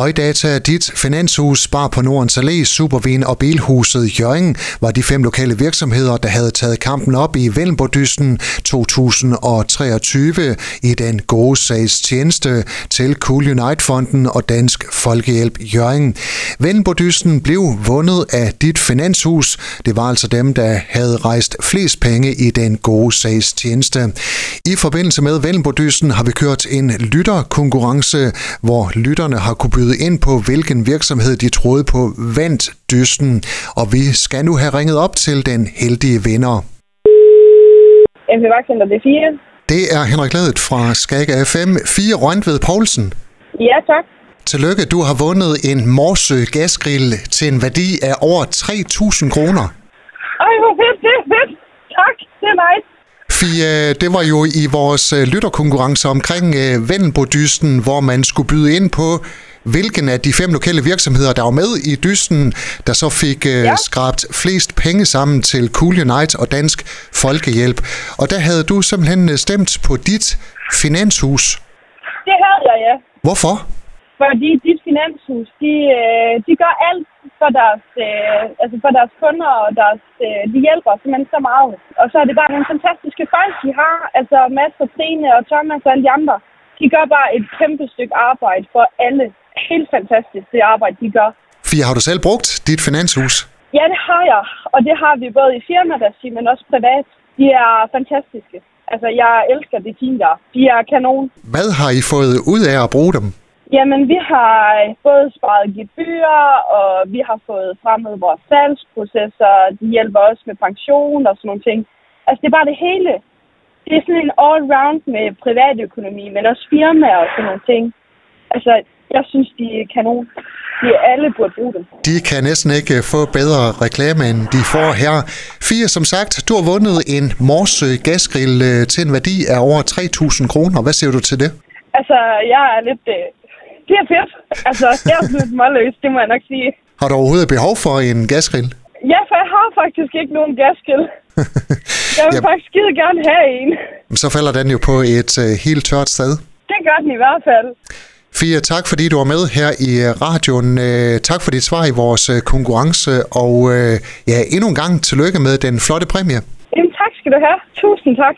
Højdata, dit finanshus, Spar på Nordens Allé, Supervin og Bilhuset Jørgen var de fem lokale virksomheder, der havde taget kampen op i Vellenbordysten 2023 i den gode sags tjeneste til Cool Unite-fonden og Dansk Folkehjælp Jørgen. Vellenbordysten blev vundet af dit finanshus. Det var altså dem, der havde rejst flest penge i den gode sags tjeneste. I forbindelse med Vellenbordysten har vi kørt en lytterkonkurrence, hvor lytterne har kunne byde ind på, hvilken virksomhed de troede på vandt dysten. Og vi skal nu have ringet op til den heldige vinder. MP Vagtcenter, det er 4. Det er Henrik Ladet fra Skaga FM 4 Røntved Poulsen. Ja, tak. Tillykke, du har vundet en Morsø gasgrill til en værdi af over 3.000 kroner. Ej, hvor fedt, det er fedt. Tak, det er nice. Fie, det var jo i vores øh, lytterkonkurrence omkring øh, Vendelbodysten, hvor man skulle byde ind på, hvilken af de fem lokale virksomheder, der var med i dysten, der så fik øh, Ja. skrabt flest penge sammen til Cool Unite og Dansk Folkehjælp. Og der havde du simpelthen øh, stemt på dit finanshus. Det havde jeg, ja. Hvorfor? Fordi dit finanshus, de, øh, de gør alt for deres, øh, altså for deres kunder, og deres, øh, de hjælper simpelthen så meget. Og så er det bare nogle fantastiske folk, de har. Altså Mads og Trine og Thomas og alle de andre. De gør bare et kæmpe stykke arbejde for alle. Helt fantastisk, det arbejde, de gør. Fie, har du selv brugt dit finanshus? Ja, det har jeg. Og det har vi både i firmaregi, men også privat. De er fantastiske. Altså, jeg elsker det team der. De er kanon. Hvad har I fået ud af at bruge dem? Jamen, vi har både sparet gebyrer, og vi har fået fremmet vores salgsprocesser. De hjælper også med pension og sådan nogle ting. Altså, det er bare det hele. Det er sådan en all-round med privatøkonomi, men også firmaer og sådan nogle ting. Altså, jeg synes, de er kanon. De alle burde bruge dem. De kan næsten ikke få bedre reklame, end de får her. Fire, som sagt, du har vundet en Morsø gasgrill øh, til en værdi af over 3.000 kroner. Hvad siger du til det? Altså, jeg er lidt... Øh, det er fedt. Altså, jeg er lidt målløs, det må jeg nok sige. Har du overhovedet behov for en gasgrill? Ja, for jeg har faktisk ikke nogen gaskill. Jeg vil Jamen. faktisk skide gerne have en. Så falder den jo på et øh, helt tørt sted. Det gør den i hvert fald. Fie, tak fordi du var med her i øh, radioen. Øh, tak for dit svar i vores øh, konkurrence, og ja, endnu en gang tillykke med den flotte præmie. Jamen, tak skal du have. Tusind tak.